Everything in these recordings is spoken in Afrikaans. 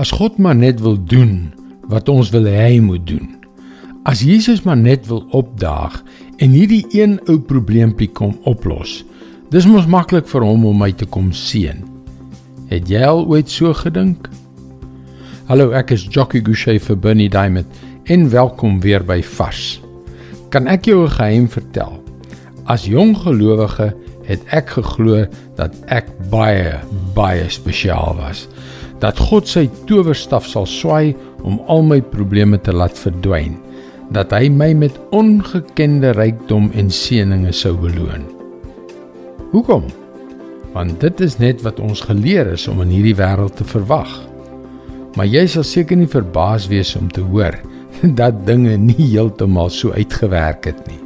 As God maar net wil doen wat ons wil hê hy moet doen. As Jesus maar net wil opdaag en hierdie een ou probleempie kom oplos. Dis mos maklik vir hom om my te kom seën. Het jy al ooit so gedink? Hallo, ek is Jockey Gouchee vir Bernie Diamond en welkom weer by Vars. Kan ek jou 'n geheim vertel? As jong gelowige het ek geglo dat ek baie baie spesiaal was. Dat God sy towerstaf sal swai om al my probleme te laat verdwyn. Dat hy my met ongekende rykdom en seënings sou beloon. Hoekom? Want dit is net wat ons geleer is om in hierdie wêreld te verwag. Maar jy sal seker nie verbaas wees om te hoor dat dinge nie heeltemal so uitgewerk het nie.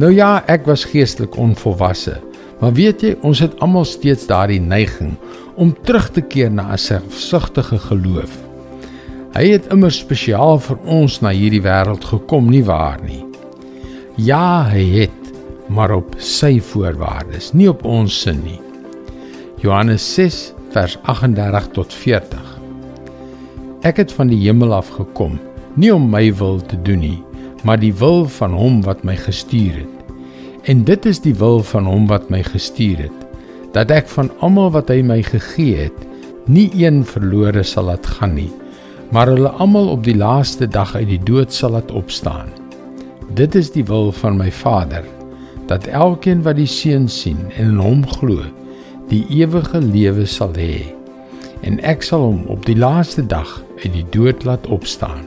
Nou ja, ek was geestelik onvolwasse Maar weet jy, ons het almal steeds daardie neiging om terug te keer na 'n selfsugtige geloof. Hy het immer spesiaal vir ons na hierdie wêreld gekom, nie waar nie? Ja, hy het, maar op sy voorwaardes, nie op ons sin nie. Johannes 6 vers 38 tot 40. Ek het van die hemel af gekom, nie om my wil te doen nie, maar die wil van hom wat my gestuur het. En dit is die wil van hom wat my gestuur het, dat ek van almal wat hy my gegee het, nie een verlore sal laat gaan nie, maar hulle almal op die laaste dag uit die dood sal laat opstaan. Dit is die wil van my Vader, dat elkeen wat die Seun sien en in hom glo, die ewige lewe sal hê, en ek sal hom op die laaste dag uit die dood laat opstaan.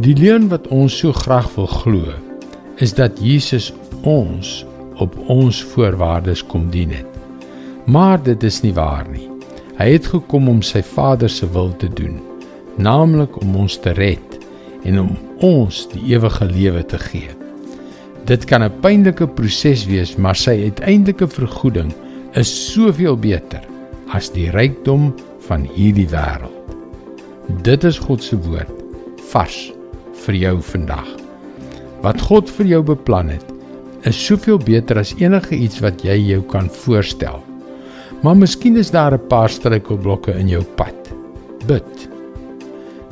Die leuen wat ons so graag wil glo, is dat Jesus ons op ons voorwaardes kom dien het. Maar dit is nie waar nie. Hy het gekom om sy Vader se wil te doen, naamlik om ons te red en om ons die ewige lewe te gee. Dit kan 'n pynlike proses wees, maar sy uiteindelike vergoeding is soveel beter as die rykdom van hierdie wêreld. Dit is God se woord vars vir jou vandag. Wat God vir jou beplan het, is soveel beter as enige iets wat jy jou kan voorstel. Maar miskien is daar 'n paar struikelblokke in jou pad. Bid.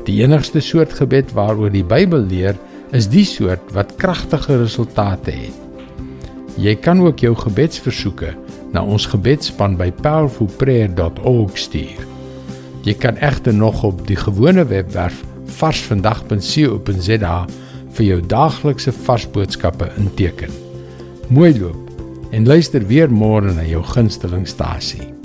Die enigste soort gebed waaroor die Bybel leer, is die soort wat kragtige resultate het. Jy kan ook jou gebedsversoeke na ons gebedsspan by powerfulprayer.org stuur. Jy kan egter nog op die gewone webwerf varsvandag.co.za vir jou daaglikse vars boodskappe inteken. Mooi loop en luister weer môre na jou gunstelingstasie.